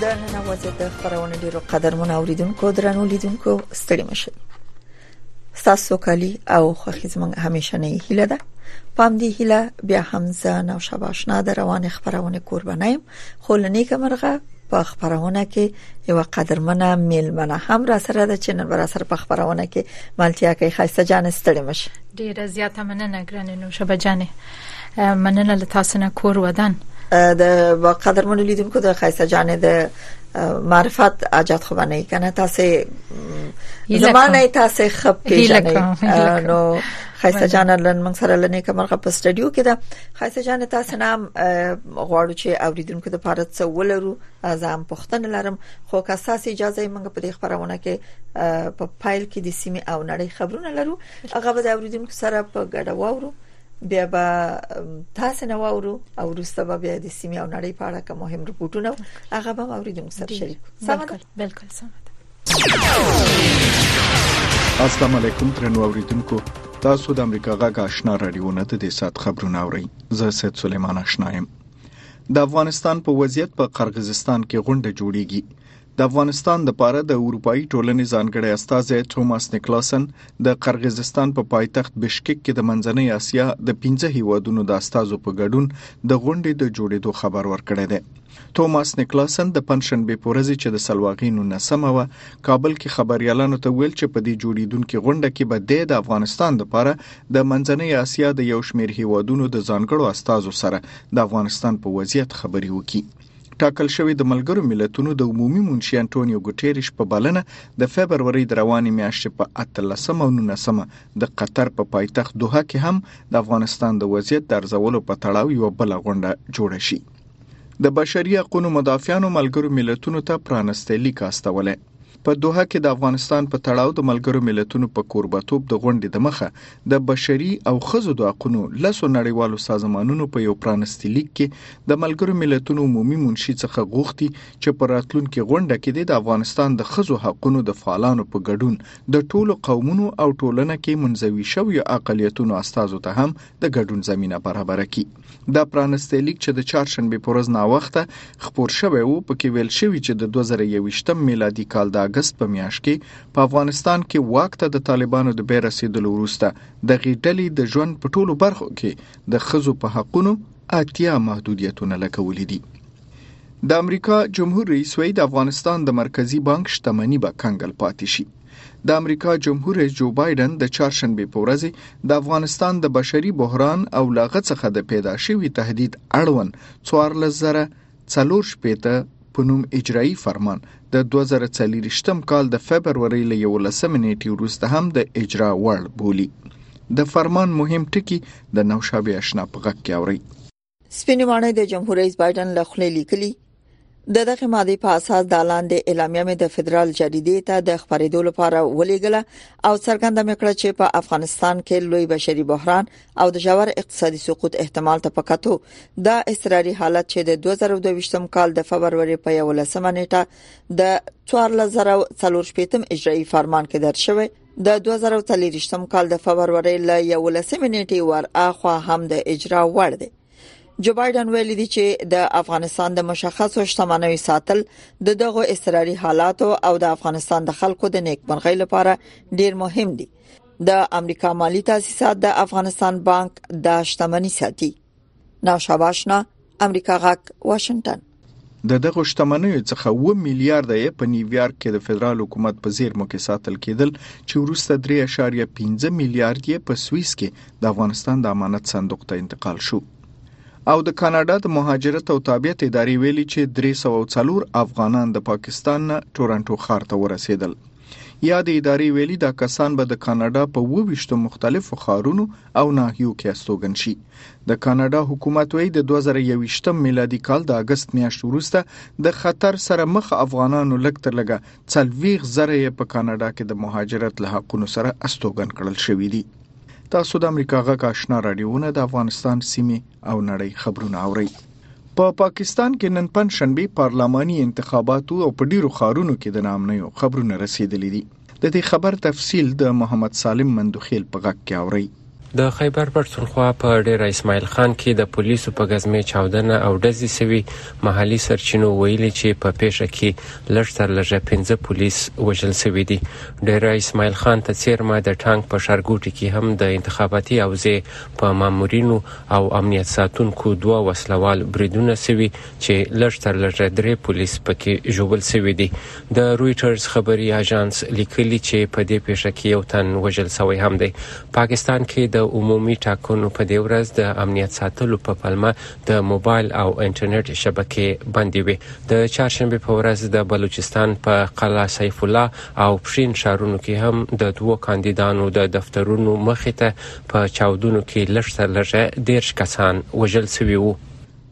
د نن ورځې د خبرونه ډیرو قدرمن اوریدونکو درنو لیدونکو ستړي مشه تاسو کلی او خوخي زمونږ همیشه نه هیله ده پام دی هیله بیا هم زه نو شباشنا د روان خبرونه قربانه يم خو لنی کمرغه په خبرونه کې یو قدرمنه میلمنه هم را سره د چینل را سره په خبرونه کې مالتیا کوي خاصه جان ستړي مشه ډیره زیاته مننه ګرانه نو شبجانه مننه له تاسو نه کور ودان د قدرمن لیدونکو د خیسه جانې د معرفت اجازه خو باندې کنه تاسو زمانه تاسو خپ پیژنې نو خیسه جان لن من سره لنې کمرغه په سټډیو کې ده خیسه جان تاسو نام غواړو چې اوریدونکو د پاره څه ولرو ځم پښتنه لرم خو که اساس اجازه موږ په دې خبرونه کې په فایل کې د سیمه او نړۍ خبرونه لرو هغه به د اوریدونکو سره په ګډه وورو بیا به تاسو نه وورو او وروسته به بیا د سیمې او نړۍ په اړه کوم مهم رپورټونه هغه به اوریدم سر شریک بالکل بالکل سم السلام علیکم ترنو اوریدونکو تاسو د امریکا غږ آشنا رادیو نه د دې سات خبرونه اورئ زه سید سلیمان آشنا یم د افغانستان په وضعیت په قرغیزستان کې غونډه جوړیږي د افغانستان د پاره د اروپאי ټولنې ځانګړی استازی توماس نیکلاسن د قرغیزستان په پایتخت بشکک کې د منځنۍ اسیا د 15 هیوادونو د استازو په ګډون د غونډې د جوړېدو خبر ورکړی دی توماس نیکلاسن د پنځشنبه په ورځ چې د سلواغې 19مه و کابل کې خبريالانو ته ویل چې په دې جوړیدونکو غونډه کې به د افغانستان لپاره د منځنۍ اسیا د یو شمېر هیوادونو د ځانګړو استازو سره د افغانستان په وضعیت خبري وکړي ټاکل شوې د ملګرو ملتونو د عمومي منشي انټونیو ګوټیریش په بلنه د فبرورۍ د روانې میاشتې په 18 او 19 د قطر په پایتخت دوحه کې هم د افغانستان د وضعیت د ارزولو په تړاو یو بل غونډه جوړه شي د بشري حقوقو مدافعانو ملګرو ملتونو ته پرانسته لیک استولې په دوحه کې د افغانستان په تړاو د ملګرو ملتونو په کوربتوب د غونډې د مخه د بشري او خزو د حقونو لسو نړیوالو سازمانونو په یو پرانستی لیک کې د ملګرو ملتونو عمومي منشي څخه غوښتي چې پر راتلونکي غونډه کې د افغانستان د خزو حقونو د فعالانو په ګډون د ټولو قومونو او ټولنه کې منځوي شویو اقلیتونو استازو ته هم د ګډون زمينه برابره کړي دا پرانستی لیک چې د چهارشنبې په ورځ ناوخته خپور شوی و په کې ویل شوي چې د 2021 میلادي کال د اگست په میاشت کې په افغانستان کې واک ته د طالبانو د بیا رسیدلو وروسته د غیډلې د ژوند په ټولو برخو کې د خزو په حقونو اتیا محدودیتونه لګولې دي د امریکا جمهور رئیس وایي د افغانستان د مرکزی بانک شتمنۍ به کنګل پاتې شي د امریکا جمهور رئیس جو بایډن د چهارشنبې په ورځ د افغانستان د بشري بحران او لاغه څخه د پیدا شوی تهدید اړوند 14040 په نوم اجرایی فرمان د 2023م کال د فبرورۍ له 11 نیټې وروسته هم د اجرا وړ بولی د فرمان مهم ټکی د نوشابه آشنا په غږ کې اوري سپینې ماڼۍ د جمهور رئیس بایدن له خولې لیکلي د دغه ماده په اساس د لاندې اعلامیه مې د فدرال جریدې ته د خبرېدو لپاره ولېګله او څرګنده مې کړ چې په افغانستان کې لوی بشري بحران او د جوړ اقتصادي سقوط احتمال ته پکاتو دا استراري حالت چې د 2022م کال د فبرवरी په 11مه نیټه د 4014 اجرایی فرمان کې درشوي د 2023م کال د فبرورۍ ل 11 نیټې ور اخوا هم د اجرا وړ دی جو بایدن ویل دي چې د افغانستان د مشخصو شتمنۍ ساتل د دغه استراري حالاتو او د افغانستان د خلکو د نیکمرغۍ لپاره ډیر مهم دي د امریکا مالی تاسیسات د افغانستان بانک د شتمنۍ ساتي ناشاباش نه امریکا غاک واشنگټن د دغه شتمنیو څخه و میلیارډ یې په نیویارک کې د فدرال حکومت په زیرمو کې ساتل کېدل چې وروسته 3.15 میلیارډ یې په سوئیس کې د افغانستان د امانت صندوق ته انتقال شو او د کاناډا د مهاجرت او تابعیت ادارې ویلي چې 304 افغانان د پاکستان نه ټورنټو ښار ته ورسېدل یا د ادارې ویلي دا کسان به د کاناډا په 22 مختلفو ښارونو او ناحیو کې استوګن شي. د کاناډا حکومت وایي د دوه زره یوویشت میلادي کال د اګست میاشتې وروسته د خطر سره مخ افغانانو لږ تر لږه څلوېښت زره یې په کاناډا کې د مهاجرت له حقونو سره استوګن کړل شوي دي. تاسو د امریکا غږ آشنا رادیوونه د افغانستان سیمې او نړۍ خبرونه اورئ. په پا پاکستان کې نن پنځشنبه پارلماني انتخاباتو او په ډیرو ښارونو کې د ناامنیو خبرونه رسیدلي دي. د دې خبر تفصیل د محمد سالم مندوخیل په غږ کې اورئ. د خیبر پښتونخوا په ډېره اسماعیل خان کې د پولیسو په ګزمې چاودنه او ډزې سوي، محلي سرچینو ویلي چې په پیښه کې لږ تر لږه پنځه پولیس وژل سوي دي. ډېره اسماعیل خان ته څېرمه د ټانک په ښارګوټي کې هم د انتخاباتي اوزې په مامورینو او امنیت ساتونکو دوه وسلوال بریدونه سوي چې لږ تر لږه درې پولیس پکې ژوبل سوي دي. د رویټرز خبري اژانس لیکلي چې په دې پیښه کې یو تن وژل شوی هم دی پاکستان کې د عمومي ټاکنو په دې ورځ د امنیت ساتلو په پلمه د موبایل او انټرنیټ شبکې بندې وي د چهارشنبه په ورځ د بلوچستان په قلا سیف الله او پښین شارونو کې هم د دوو کاندیدانو د دفترونو مخې ته په چاودونو کې لږ تر لږه 13 کسان وژل شوي وو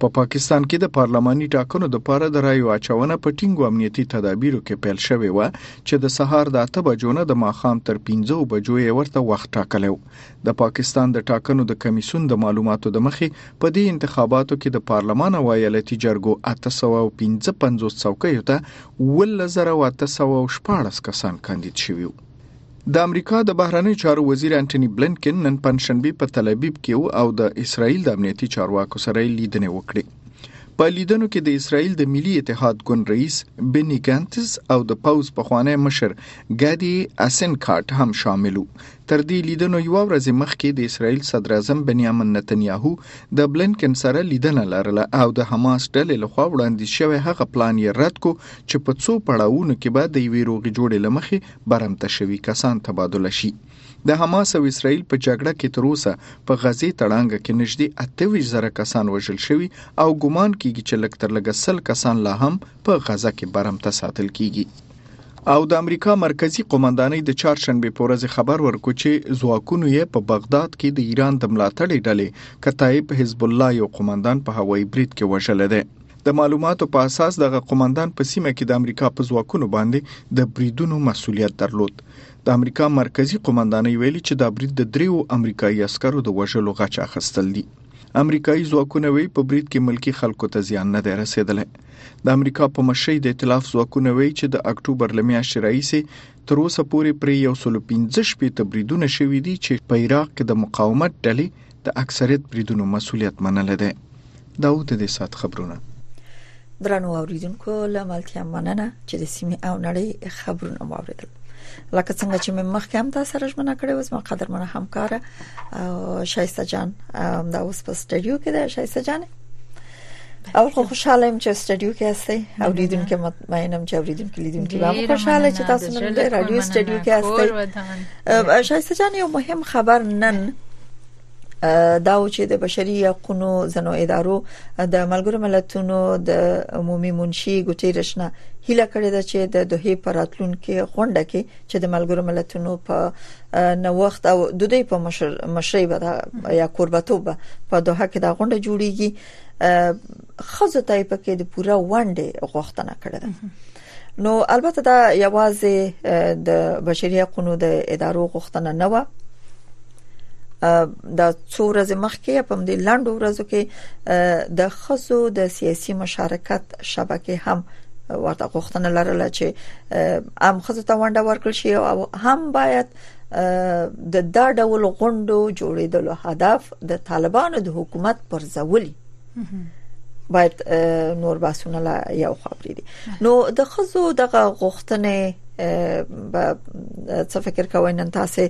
په پاکستان کې د پارلماني ټاکنو د پاره د رایو اچونه په ټینګو امنیتي تدابیرو کې پیل شوې و چې د سهار د اته بجو نه د ماښام تر پنځو بجو یې ورته وخت ټاکلی و د پاکستان د ټاکنو د کمیسون د معلوماتو د مخې په دې انتخاباتو کې د پارلمان او ایالتي جرګو 855 څوکیو ته 11814 کسان کاندید شوي وو د امریکا د بهرنیو چارو وزیر انټوني بلینکن نن پنځشنبه په تل ابیب کې او د اسرایل د امنیتي چارواکو سره لیدنې وکړې په لیدنو کې د اسرایل د ملي اتحاد ګوند رئیس بنی ګانتز او د پوز پخوانی مشر ګادي اسنکارت هم شاملو تر دې لیدنو یو ورځ مخکې د اسرایل صدر اعظم بنیامین نتنیاهو د بلینکن سره لیدنه لرله او د حماس ډلې لخوا وړاندې شوی هغه پلان یې رد کو چې په څو پړاوونو کې به د یوې روغې جوړې لمخې برمته شوي کسان تبادله شي د حماس او اسرائیل په جګړه کې تر اوسه په غزې تړانګه کې نږدې 28 زره کسان وژل شوي او ګومان کیږي چې لږ تر لږه سل کسان لا هم په غزه کې برمته ساتل کیږي او د امریکا مرکزی قومندانۍ د چهارشنبه په ورځ خبر ورکو چې ځواکونو یې په بغداد کې د ایران د ملاتړ ډلې کتایب حزب الله یو قومندان په هوایي برید کې وژل دی د معلوماتو په اساس دغه قوماندان په سیمه کې د امریکا په ځواکونو باندې د بریدونو مسولیت درلود د امریکا مرکزی قوماندانۍ ویلي چې دا برید د دریو امریکایي عسکرو د وژلو غچ اخیستل دي امریکایي ځواکونه وی په برید کې ملکی خلکو ته زیان نه دی رسیدلی د امریکا په مشرۍ د ائتلاف ځواکونه وی چې د اکتوبر لمیاشتې راهیسې تر اوسه پورې پرې یو سلو پنځه شپېته بریدونه شوي دي چې په عراق کې د مقاومت ډلې د اکثریت بریدونو مسولیت منل دی دا و د دې سات خبرونه درنو اوریدونکو لاملتیا مننه چې د سیمې او نړۍ خبرونه واوریدل لکه څنګه چې مې مخکې هم تاسو سره ژمنه کړې و زما قدرمن همکار شایسته جان دا اوس په سټډیو کې ده شایسته جان او خو خوشاله يم چې سټډیو کې هستي او لیدونکو مطمئنم چې اوریدونکو لیدونکو به خوشاله چې تاسو نن د رادیو سټډیو کې هستي شایسته جان یو مهم خبر نن دا و چې د بشري حقوقو زنو ادارو د ملګرو ملتونو د عمومي منشي ګوتیرشنه هیله کړې ده چې د دوه پراتلونکو غونډه کې چې د ملګرو ملتونو په نوښت او د دوی په مشر مشرۍ به یا قربتوب په دوه کې دا غونډه جوړیږي خزه تای په کې د پوره ونډه غوښتنه کړې ده نو البته دا یوازې د بشري حقوقو د ادارو غوښتنه نه و د څو ورځې مخکې په دې لاندو ورځو کې د خزو د سیاسي مشارکت شبکه هم ورته غوښتنه لرله چې هم خزه ته ونده ورکړ شي او هم باید د دا ډول غونډو جوړېدلو هدف د طالبانو د حکومت پر ځولي باید نور باسونه لا یو خبرې دي نو د خزو دغه غوښتنې به څه فکر کوئ نن تاسو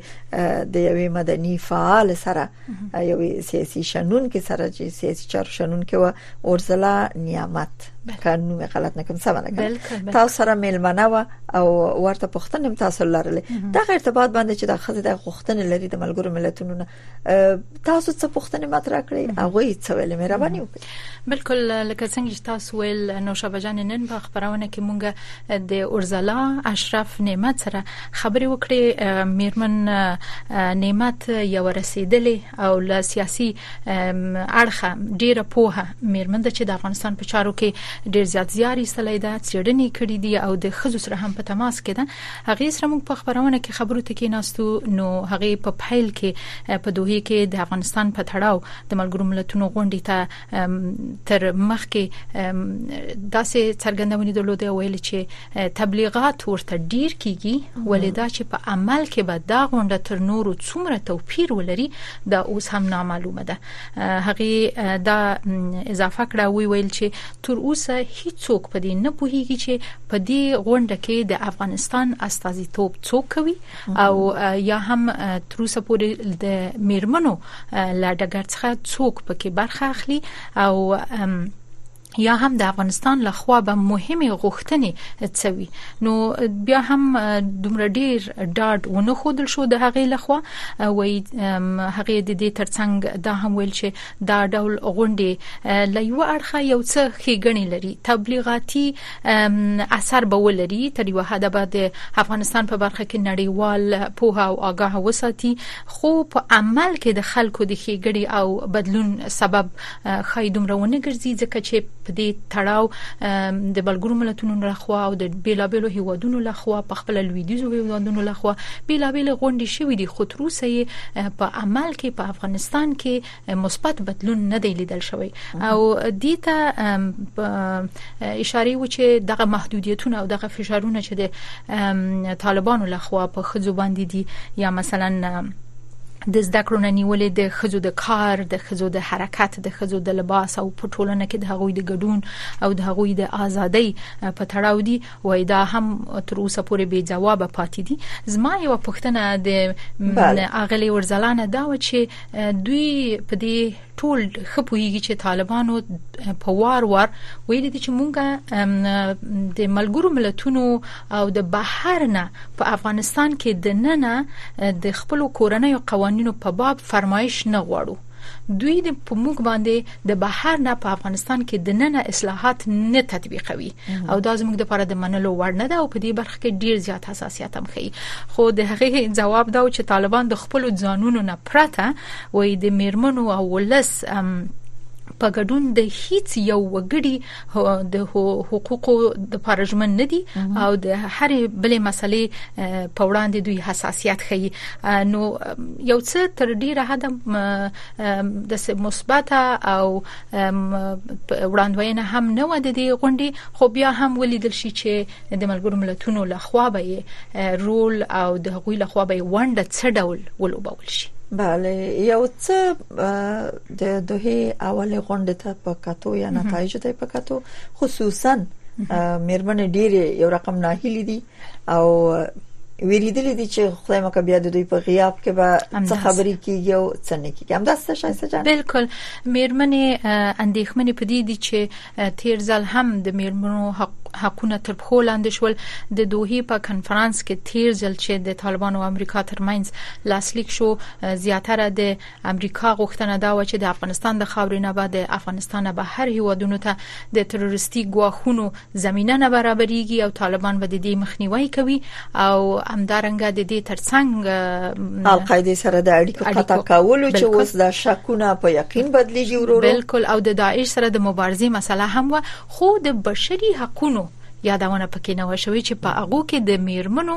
د یوې مدني فعال سره یوې سیاسي شنن کې سره چې سیاسي چارو شنن کې و اورزلا نعمت که نوم غلط نکم سم نه کړم تاسو سره ملمنه و او ورته پښتنه هم تاسو لرلې دا ارتباط باندې چې د خزې د غوښتنې لري د ملګرو ملتونو نه تاسو څه پښتنه مطرح کړې هغه یې څه ویلې مهرباني وکړئ بالکل لکه څنګه چې تاسو ویل نوشابه جان نن په خبرونه کې مونږ د اورزلا اشرف نعمت سره خبرې وکړې میرمن نعمت یو رسیدلې او له سیاسي اړخه ډیره پوهه میرمن ده چې د افغانستان په چارو کې ډیر زیات زیار ایستلی ده چیرنې کړې دي او د خزو سره هم په تماس کې ده هغه سره موږ په خبرونه کې خبرو ته کې ناستو نو هغه په فایل کې په دوه کې د افغانستان په تړاو د ملګرو ملتونو غونډې ته تر مخ کې داسې څرګندونې درلوده ویل چې تبلیغات ورته ډیر کیږي ولې دا چې په عمل کې به دا غونډه تر نورو څومره توپیر ولري دا اوس هم نامعلومه ده هغه دا اضافه کړه وی ویل چې تر اوسه هیڅوک په دې نه پوهیږي چې په دې غونډه کې د افغانستان استازیتوب څوک کوي او یا هم تر اوسه پورې د میرمنو لا ډګر څخه څوک پکې برخه اخلي او یا هم د افغانستان له خوا به مهمه غوښتنې څه وي نو بیا هم دومره ډیر ډاډ ونه خودل شو د هغې له خوا وای هغه د دې ترڅنګ دا هم ویل چې دا ډول غونډې له یو اړخه یو څه خېګنې لري تبلیغاتي اثر به ولري تر یو حد به د افغانستان په برخه کې نړیوال پوها او آگاه وساتي خو په عمل کې د خلکو د خېګړې او بدلون سبب ښايي دومره ونه ګرځي ځکه چې په دې تړاو د بلګرو ملتونو لخوا او د بیلابیلو هیوادونو لخوا په خپل لویدیزو هیوادونو لخوا بیلابیل غونډې شوې دي خو تر اوسه یې په عمل کې په افغانستان کې مثبت بدلون نه دی لیدل شوی او دې ته اشاره و چې دغه محدودیتونه او دغه فشارونه چې د طالبانو لخوا په خځو باندې دي یا مثلا د زده کړو نه نیولې د خځو د کار د خځو د حرکت د خځو د لباس او په ټولنه کې د هغوی د ګډون او د هغوی د ازادۍ په تړاو دي وای دا هم تر اوسه پورې بې جواب پاتې دي زما یو پښتنه د اغلې ورزلانه دا و چې دوی په دې ټول ښه پوهیږي چې طالبانو په وار وار ویل دي چې مونږه د ملګرو ملتونو او د بهر نه په افغانستان کې د ننه د خپل کورنۍ قوانینو په باب فرمایش نه غواړو دوی د موږ باندې د بهر نه په افغانستان کې د ننه اصلاحات نه تطبیقوي او دا زموږ لپاره د منلو وړ نه ده او په دې برخه کې ډیر زیات حساسیت هم ښيي خو د هغه جواب دا و چې طالبان د خپل ځانونو نه پرته وایي د میرمنو او ولس په ګډون د هیڅ یو وګړي د حقوقو د پرجمن نه دي او د هر بلې مسلې په وړاندې دوی حساسیت ښيي نو یو څه تر ډیره حد د مثبت او وړاندوینه هم نه و د دې غونډې خو بیا هم ولیدل شي چې د ملګرو ملتونو لخوا به یې رول او د هغوی لخوا به یې ونډه څه ډول ولوبول شي بله یو څه د دوه اول غونډه ته په کتو یا نتایج ته په کتو خصوصا مېرمن ډېر یو رقم ناهیلي دي او ویریدلې دي چې خدای مکه بیا د دوی په غیاب کې به څه خبرې کیږي او څه نه کیږي همدا څه شایسته جان بالکل میرمنې اندېښمنې پدې دي چې تیر ځل هم د میرمنو حقونه تر پخو لاندې شول د دوه په کانفرنس کې تیر ځل چې د طالبان او امریکا ترمنځ لاسلیک شو زیاتره د امریکا غوښتنه دا و چې د افغانستان د خاورې نه بعد افغانستان به هر هیوادونو ته د تروریستي ګواښونو زمينه نه برابرېږي او طالبان به د دې مخنیوي کوي او همدارنګه د دې ترڅنګ القاعده سره د اړیکو قطع کولو چې اوس د شکونه په یقین بدلیږي ورو ورو بالکل او د داعش سره د مبارزې مسله هم و خو د بشري حقوقو یادونه پکې نه و شوې چې په هغه کې د میرمنو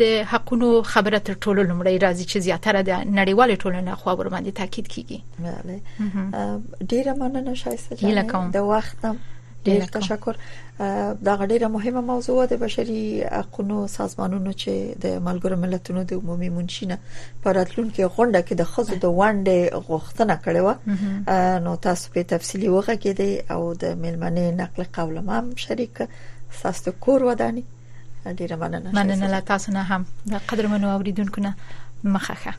د حقونو خبره تر ټولو لمړی راځي چې زیاتره د نړیوال ټولنې خو ور باندې تاکید کیږي بله ډیره مننه شایسته جان د وخت ډیر تشکر دا غډیره مهمه موضوع ده بشري حقوقو سازمانونو چې د ملګرو ملتونو د عمومي منشینه پر راتلونکو غونډه کې د خزو د ونډې غوښتنه کړې و نو تاسو په تفصیلی وغه کې دی او د ملمنې نقل قول هم شریک ساستو کور ودانی ډیره مننه مننه لا تاسو نه هم د قدرمنو اوریدونکو نه مخخه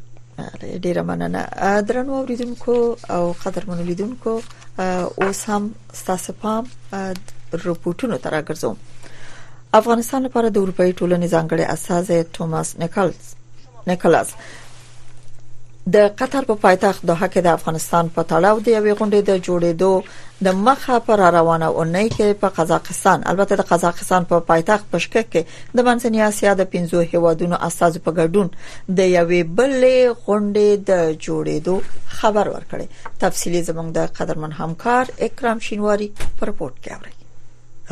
ډیره مننه درنو اوریدونکو او قدرمنو لیدونکو اوس هم ستاسو پام رپورټونو ته راګرځوم افغانستان لپاره د اروپאי ټولنې ځانګړي استازی توماس نیکلز نیکلاس د قطر په پایتخت دوحه کې د افغانستان په تړاو د یوې غونډې د جوړېدو د مخه پر روانه اونۍ کې په قزاقستان البته د قزاقستان په پایتخت پشکک کې د منځنۍ اسیا د پنځو هیوادونو استازو په ګډون د یوې بلې غونډې د جوړېدو خبر ورکړي تفصيلي زموږ د قدرمن همکار اکرام شینواری په رپورت کې اوري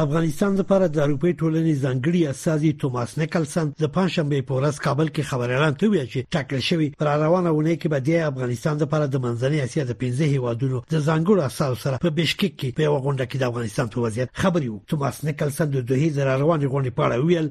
افغانستان لپاره د اروپای ټولنې ځانګړي استاذي توماس نیکلسن د پنځشنبه په ورځ کابل کې خبريالان ته ویل چې ټاکل شوی پر روانه ونه کې به د افغانستان لپاره د منځنۍ اسیا د 15 هیوادونو د ځانګړو استاذو سره په بشکک کې په یو غونډه کې د افغانستان په وضعیت خبري وکړي توماس نیکلسن د دوه زر روانې غونډې په اړه ویل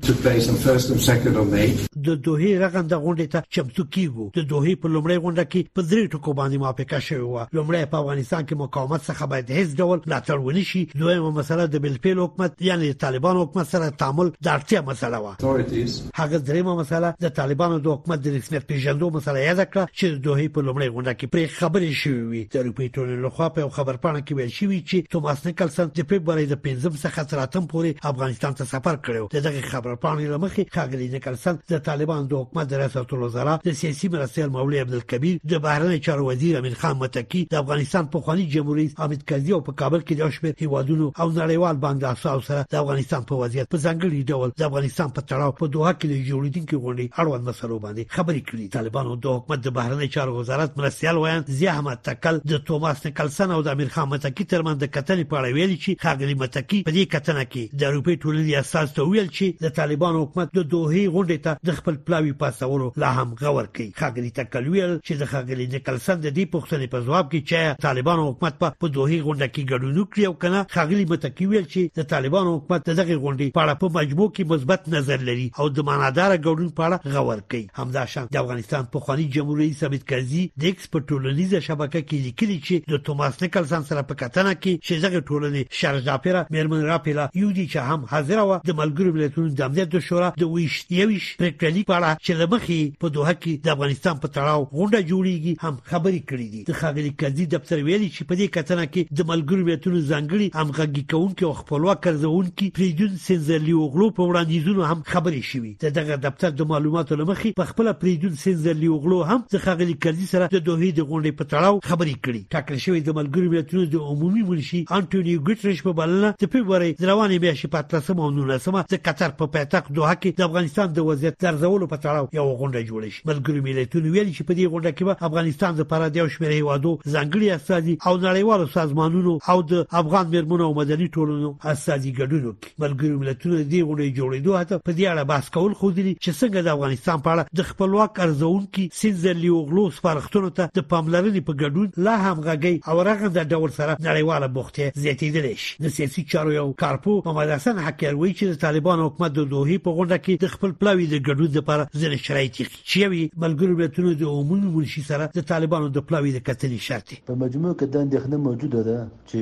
د دوه رغنده غونډې ته چمتو کیږو د دوه په لومړی غونډه کې په درې ټکو باندې موافقه شوې و لومړی په افغانستان کې مقاومت څخه باید هیڅ ډول ملاتړ ونی شي دویمه مسله د بلفیل حکومت یعنی طالبان حکومت سره تعامل د اړتیا مسله و هغه دریمه مسله د طالبانو د حکومت د رسمیت پیژندو مسله یاد کړه چې د دوه په لومړۍ غونډه کې پرې خبرې شوې وي د اروپای ټولنې لخوا په یو خبرپاڼه کې ویل شوی چې توماس نیکلسن د فبرورۍ د 15 څخه تر 8 پورې افغانستان ته سفر کړو د دغه خبرپاڼې لمخې خاغلی نیکلسن د طالبانو د حکومت د ریاست الوزرا د سیاسي مرستیال مولوی عبدالکبیر د بهرنی چارو وزیر امیر خان متکی د افغانستان په خوانی جمهور رئیس حامد کرزي او په کابل کې د یو شمېر هیوادونو او نړیوال بانک د افسرو سره د افغانستان په وضعیت په ځانګړي ډول د افغانستان په تړاو په دوحه کې د جوړیدونکو غونډې اړوند مسلو باندې خبرې کړې طالبانو د حکومت د بهرنی چارو وزارت مرستيال ویاند ضیا احمد تکل د توماس نکلسن او د امیر خان متکی ترمن د کتنې په اړه ویلي چې خاغلی متکی په دې کتنه کې د اروپای ټولنې اساس ته ویل چې د طالبانو حکومت د دوحې غونډې ته د خپل پلاوي پاسولو لا هم غور کوي ښاغلي تکل ویل چې د ښاغلي نکلسن د دې پوښتنې په ځواب کې چې طالبانو حکومت په په دوه غونډه کې ګډون وکړي او کنه ښاغلي متکی ویل چې د طالبانو حکومت دغه غونډې په اړه په مجموع کې مثبت نظر لري او د معنادار ګډون په اړه غور کوي همداشان د افغانستان په خواني جمهور رئیس حمید کرزي د ایکس په ټولنیزه شبکه کې لیکلي چې د توماس نکلسن سره په کتنه کې چې دغه ټولنې شارژ داپیرا میرمن راپیلا یو دي چې هم حاضر و د ملګرو ملتونو د امنیت د شورا د ویشت یویش پریکړه لیک په اړه چې لمخې په دوه کې د افغانستان په تړاو غونډه جوړیږي هم خبرې کړې دي د خاغلی کرزي دفتر ویلي چې په دې کتنه کې د ملګرو ملتونو ځانګړي همغږي کوونکي او خپلواک کرزونکي پریدون سنزرلی اوغلو په وړاندیزونو هم خبرې شوې د دغه دفتر د معلوماتو لمخې په خپل پریدون سنزرلی اوغلو هم د خاغلی کرزي سره د دوه د غونډې په تړاو خبرې کړې ټاکل شوې د ملګرو ملتونو د عمومي منشي انټونیو ګوتریش په بلنه د فبرورۍ د روانې میاشتې په اتلسمه او نولسمه د قطر په پایتخت دوحه کې د افغانستان د وضعیت د ارزولو په تړاو یو غونډه جوړه شي ملګرو ملتونو ویلي چې په دې غونډه کې به افغانستان لپاره د یو شمېر هیوادو ځانګړي استازي او نړیوالو سازمانونو او د افغان میرمنو او مدني ټولنو استازي ګډون وکړي ملګري ملتونه د دې غونډې جوړېدو حتی په دې اړه بحث کول ښودلي چې څنګه د افغانستان په اړه د خپلواک ارزونکي سینزر لیوغلو سپارښتنو ته د پاملرنې په ګډون لا هم غږی او رغنده ډول سره نړیواله بوختیا زیاتېدلی شي د سیاسي چارو یو کارپو محمد حسن حقیار وایي چې د طالبانو حکومت د دوحې په غونډه کې د خپل پلاوي د ګډون لپاره ځینې شرایط یې چې یوې ملګرو ملتونو د عمومي منشي سره د طالبانو د پلاوي د کتنې شرط په مجموع کې دا اندېښنه موجوده ده چې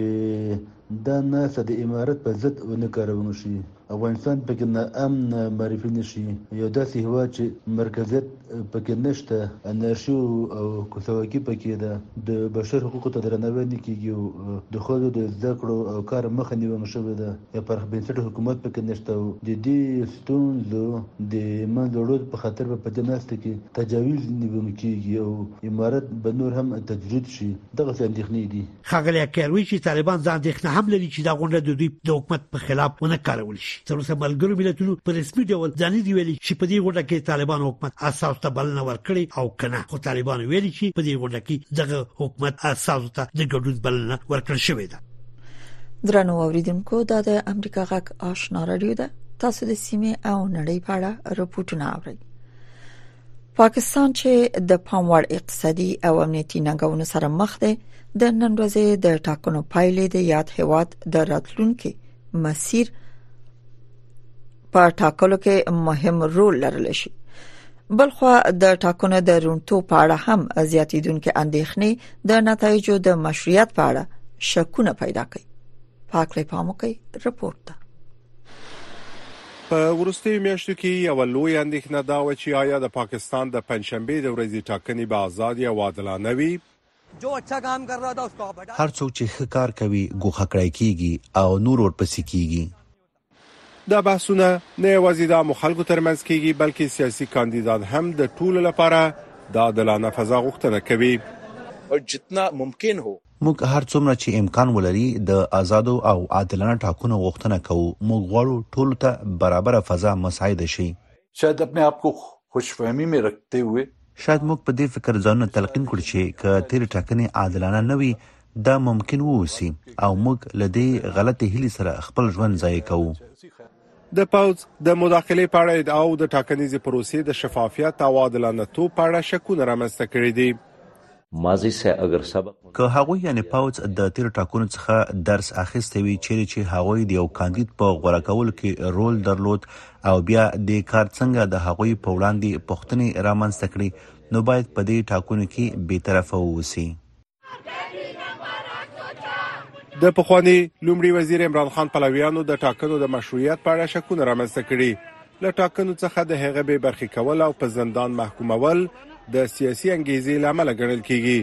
دا ناسته د امارت په ضد ونه کارونه شي افغانستان پکې نا امن معرفي نه شي یو داسې هیواد چې مرکزیت پکې نشته انارشي او کوسواکي پکې ده د بشر حقوقو ته درناوی نه کیږي او د ښځو د زده کړو او کار مخه نیونه شوې ده یا پرخ بنسټ حکومت پکې نشته او د دې ستونزو د منځ وړو په خاطر به په دې ناسته کې تجاویز نیونه کیږي او امارت به نور هم تجرید شي دغسې اندیښنې دي خاغلی کیروي چې طالبان ځان اندېښنه هم لري چې دا غونډه د دوی د حکومت په خلاف ونه کارول شي تر اوسه ملګرو ملتونو په رسمي ډول ځان دی ویلي چې په دې غونډه کې طالبان حکومت اساس ته بلنه ورکړي او کنه خو طالبان ویلي چې په دې غونډه کې دغه حکومت اساس ته د ګډون بلنه ورکړل شوې ده درنو اوریدونکو دا د امریکا غک آشنا رادیو ده تاسو د سیمه او نړۍ په اړه رپورټونه اورئ پاکستان چې د پاموړ اقتصادي او امنیتي ننګونو سره مخ دی د نن ورځې د ټاکنو پایلې د یاد هواد د راتلونکو مسیر په ټاکلو کې مهم رول لرل شي بلخو د ټاکنو د رونټو په اړه هم زیاتیدونکو اندېښنې د نتایجو د مشروعیت په اړه شکونه پیدا کوي پاکلې پامو کوي رپورت ده په وروستیو میاشتو کې یوه لویه اندېښنه دا وه چې آیا د پاکستان د پنجشنبې د ورځې ټاکنې به ازادې او عادلانه وي؟ هر څوک چې ښه کار کوي ګوښه کړای کېږي او نور ورپسې کېږي. دا بحثونه نه یوازې د عامو خلکو ترمنځ کېږي، بلکې سیاسي کاندیدان هم د ټولو لپاره د عادلانه فضا غوښتنه کوي. موږ هر څومره چې امکان ولري د آزادو او عادلانه ټاکنو غوښتنه کوو موږ غواړو ټولو ته برابره فضا مساعده شي شاید اپنه آپ کو خوش فهمی مې رکھته هوې شاید موږ په دې فکر ځانونه تلقین کړو چې که تېرې ټاکنې عادلانه نه وي دا ممکن واوسي او موږ له دې غلطې هیلې سره خپل ژوند ضایع کوو. د پوځ د مداخلې په اړه ادعاو د ټاکنیزې پروسې د شفافیت او عادلانه توب په اړه شکونه رامنځته کړي دي. ماضي سه اګر سبق. که هغوی یعنې پوځ د تېرو ټاکنو څخه درس اخیستی وی چېرې چې هغوی د یو کاندید په غوره کولو کې رول درلود او بیا دې کار څنګه د هغوی په وړاندې پوښتنې رامنځته کړي نو باید په دې ټاکنو کې بې طرفه واوسي. د پخواني لومړي وزیر عمران خان پلویانو د ټاکنو د مشروعیت په اړه شکونه رامنځته کړي له ټاکنو څخه د هغه به برخې کول او په زندان محکومول د سیاسي انګیزې لامل ګڼل کیږي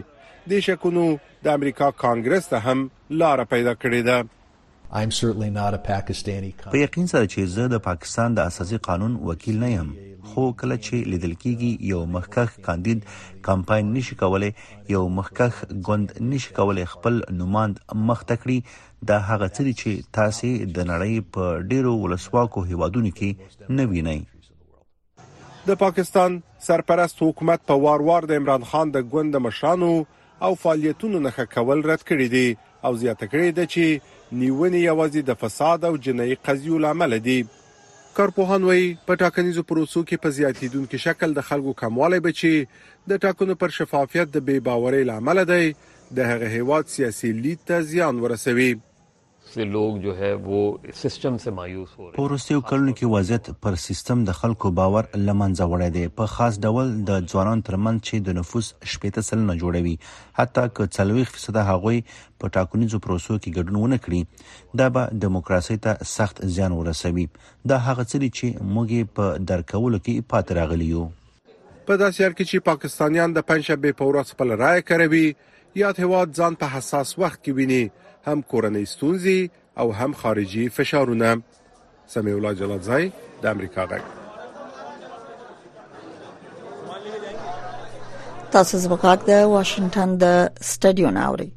د شکونو د امریکا کانګرس ته هم لار پیدا کړې ده په یقین سره چې زه د پاکستان د اساسي قانون وکیل نه یم، خو کله چې لیدل کیږي یو مخکښ کاندید کمپاین نشي کولی، یو مخکښ ګوند نشي کولی خپل نوماند مخ ته کړي، دا هغه څه دي چې تاسې د نړۍ په ډیرو ولسواکو هیوادونو کې نه وینئ. د پاکستان سرپرست حکومت په وار وار د عمران خان د ګوند د مشرانو او فعالیتونو نښه کول رد کړي دي او زیاته کړې ده چې نیونې یوازې د فساد او جنایي قضیو له امله دي. کارپوهان وایي په ټاکنیزو پروسو کې په زیاتیدونکي شکل د خلکو کموالی به چې د ټاکنو پر شفافیت د بې باورۍ له امله دی د هغه هیواد سیاسي لید ته زیان ورسوي. په وروستیو کلونو کې وضعیت پر سیستم د خلکو باور له منځه وړی دی، په خاص ډول د ځوانانو تر منځ چې د نفوس شپېته سلنه جوړوي، حتی که څلوېښت فیصده هغوی په ټاکنیزو پروسو کې ګډون ونه کړي، دا به ډیموکراسۍ ته سخت زیان ورسوي. دا هغه څه دي چې موږ یې په درک کولو کې پاتې راغلي یو. په داسې حال کې چې پاکستانیان د پنجشنبې په ورځ خپل رایه کروي، یاد هېواد ځان په حساس وخت کې ویني، هم کورنۍ ستونزې او هم خارجي فشارونه. سمیع الله جلالزی، د امریکا غږ. تاسو زبغاګ د واشنگټن د سټډیو ناوړي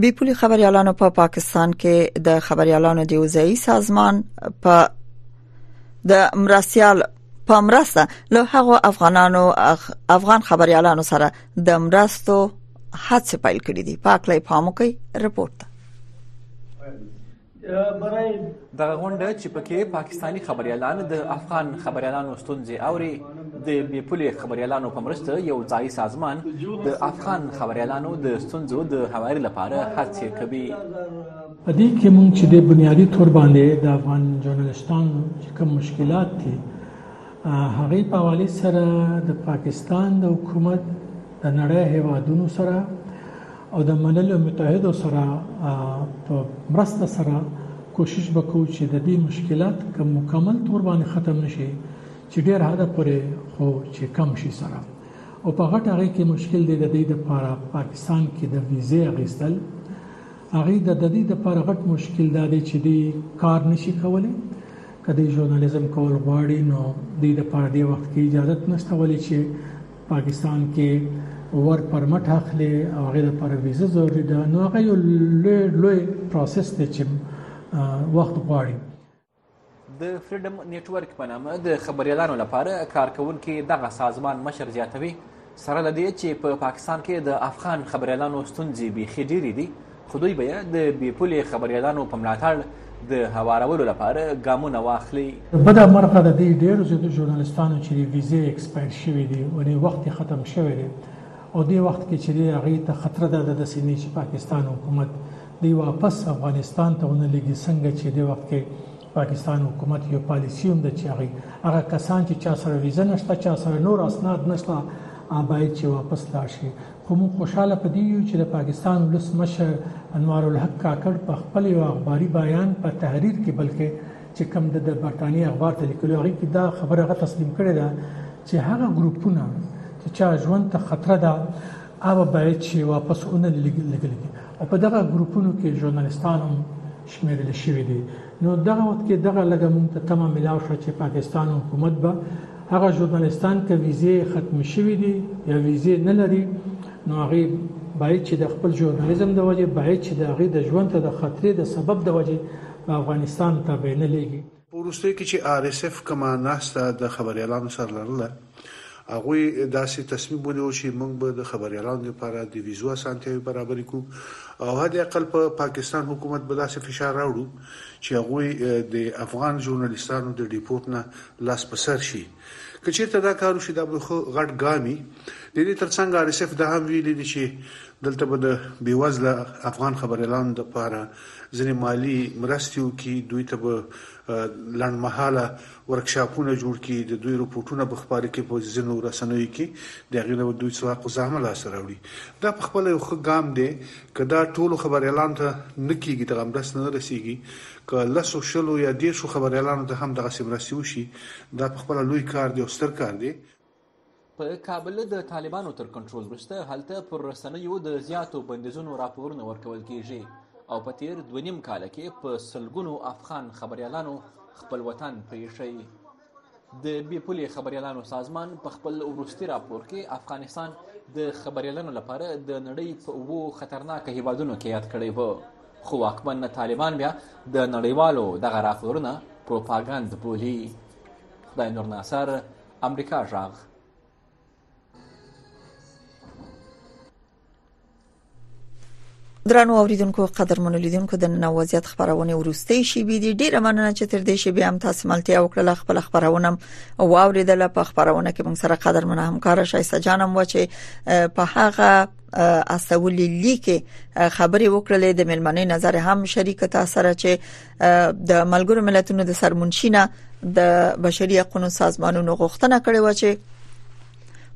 بي پولي خبريالانو په پا پاکستان کې د خبريالانو د وزعي سازمان په د مرستيال په مرسته له هغو افغانانو افغان خبريالانو سره د مرستو هڅه پیل کړې دي پاکلې پامو کوي رپورت دغه غونډه چې پکې پاکستانی خبريالان د افغان خبريالانو ستونزې اوري د بې پولې خبريالانو په مرسته یو ځای سازمان د افغان خبريالانو د ستونزو د هواري لپاره هڅې کوي په دې کې مونږ چې د بنیادی تور باندې د افغان ژورنالستان چې کوم مشکلات دي هغه په حواله سره د پاکستان د حکومت د نړۍ هیوادونو سره او د ملل متحدو سره په مرسته سره کوشش وکړو چې د دې مشکلات کوم مکمل تور باندې ختم نشي چې ډیر حد پورې خو چې کم شي سره او په غټه هغه کې مشکل دی د دې لپاره پاکستان کې د ویزه غیستل هغه د ددی د پر غټ مشکل دا دی چې دی کار نشي کولی کدی ژورنالیزم کول غواړي نو د د پر دی وخت کې اجازه نشته ولې چې پاکستان کې ور پرمټ اخلي او غیر پر ویزه ضروري ده نو هغه یو لوی لوی پروسس دی چې وخت غواړي د فریډم نیټورک په نامه د خبریالانو لپاره کارکونکي دغه سازمان مشر زیاتوي سره له دې چې په پاکستان کې د افغان خبریالانو ستونزې بیخي ډېرې دي خو دوی به د بې پولې خبریالانو په ملاتړ د هوارولو لپاره ګامونه واخلي بده مرغه د دې ډېرو زیاتو ژورنالیستانو چې د ویزې ایکسپایر شوي دي او د وخت ختم شوی دی او دې وخت کې چې هغه ته خطر ده د سینې چې پاکستان حکومت دی واپس افغانستان ته ونه لګي څنګه چې د وخت کې پاکستان حکومت یو پالیسی هم د چاغي هغه کسان چې چا سره ویزه نشته چا سره نور اسناد نشته باید چې واپس لاړ شي خو موږ خوشاله پدې یو چې د پاکستان ولس مشر انوار الحق کاکړ په خپل یو اخباري بیان په تحریر کې بلکې چې کوم د برتانیې اخبار ته لیکلو هغه کې دا خبره غو تسلیم کړې ده چې هغه ګروپونه چې چا ژوند ته خطر ده هغه باید چې واپس اونه لګل لګل او په دغه ګروپونو کې ژورنالستان هم شمیرل شوې دي نو دغه وخت کې دغه لګه مونږ ته تمه ملاو شو چې پاکستان حکومت به هغه ژورنالستان ته ویزه ختم شوې دي یا ویزه نه لري نو هغه باید چې د خپل ژورنالیزم د وجې باید چې د هغه د ژوند ته د خطرې د سبب د وجې افغانستان ته به نه لګي په وروستیو کې چې ار اس اف کومه ناسته د خبریالانو سره لرله هغوی داسې تصمیم ونیو چې موږ به د خبریالانو لپاره د ویزو اسانتیاوې برابرې کړو او حد اقل په پاکستان حکومت به داسې فشار راوړو چې هغوی د افغان ژورنالیستانو د ډیپورت نه لاس په سر شي که چیرته دا کار وشي دا به خو غټ ګام وي د دې ترڅنګ آر ایس ایف دا هم ویلي دي چې دلته به د بیوزله افغان خبريالانو لپاره ځینې مالی مرستې وکړي دوی ته به لنډمهاله ورکشاپونه جوړ کړي د دوی رپورټونه به خپاره کړي په ځینو رسنیو کې د هغې نه به دوی څه قضامه لاسته راوړي دا په خپله یو ښه ګام دی که دا ټولو خبریالانو ته نه کیږي دغه مرسته نه رسیږي که لسو، شلو یا دېرشو خبریالانو ته هم دغسې مرستې وشي، دا په خپله لوی کار دی او ستر کار دی. په کابل د طالبانو تر کنټرول وروسته هلته پر رسنیو د زیاتو بندیزونو راپورونه ورکول کېږي او په تېر دوه نیم کال کې په سلګونو افغان خبریالانو خپل وطن پرېښی. د بې پولې خبریالانو سازمان په خپل وروستي راپور کې افغانستان د خبریالانو لپاره د نړۍ په اوو خطرناک هیوادونو کې یاد کړی و خو واکمن طالبان بیا د نړیوالو دغه راپورونه پروپاګند بولي خدای نور ناصر امریکا ژغ درنو اوریدونکو قدرمن لیدونکو د نن وضعیت خبرونه ورسته شي بي دي ډیره مننه چې تر دې شي بیا هم تاسو ملتیا وکړه خپل خبرونه او اوریدل په خبرونه کې موږ سره قدرمن همکار شایسته جانم و چې په هغه اسولې لیکه خبرې وکړلې د ملمنې نظر هم شریک تاسو سره چې د ملګرو ملتونو د سرمنشينه د بشري حقوقو سازمانونو غوښتنه کړې و چې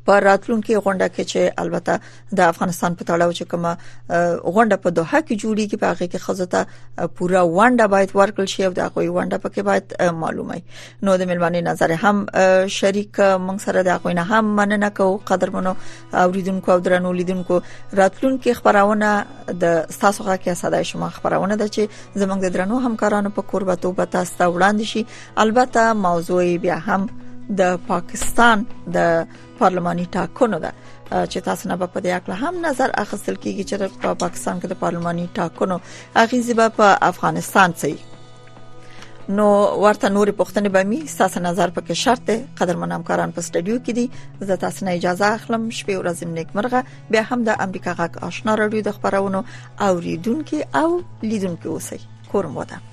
په راتلونکي غونډه کې چې البته د افغانستان په تړاو چې کومه غونډه په دوحه کې جوړیږي په هغه کې خزه ته پوره ونده باید ورکړ شي او د هغه ونده پکې باید معلومه نو د ملمنې نظر هم شریک مونږ سره د هغه نه هم مننه کوو قدرمنو اوریدونکو او درنو لیدونکو راتلونکي خبرونه د تاسو غا کې صداي شما خبرونه ده چې زموږ د درنو همکارانو په قربتو به تاسو ته وړاندې شي البته موضوع بیا هم د پاکستان د پارلماني ټاکنو ده چې تاسو نه په دې اړه هم نظر اخیستل کیږي چې په پاکستان کې د پارلماني ټاکنو اغیزه په افغانستان څه نو ورته نورې پوښتنې به می ساس نظر پکې شرط دی قدرمن همکاران په سټډیو کې دي زه تاسو نه اجازه اخلم شپې ورځ نیکمرغه بیا هم د امریکا غاک آشنا رادیو د خبرونو اوریدونکو او لیدونکو اوسئ کورم ودان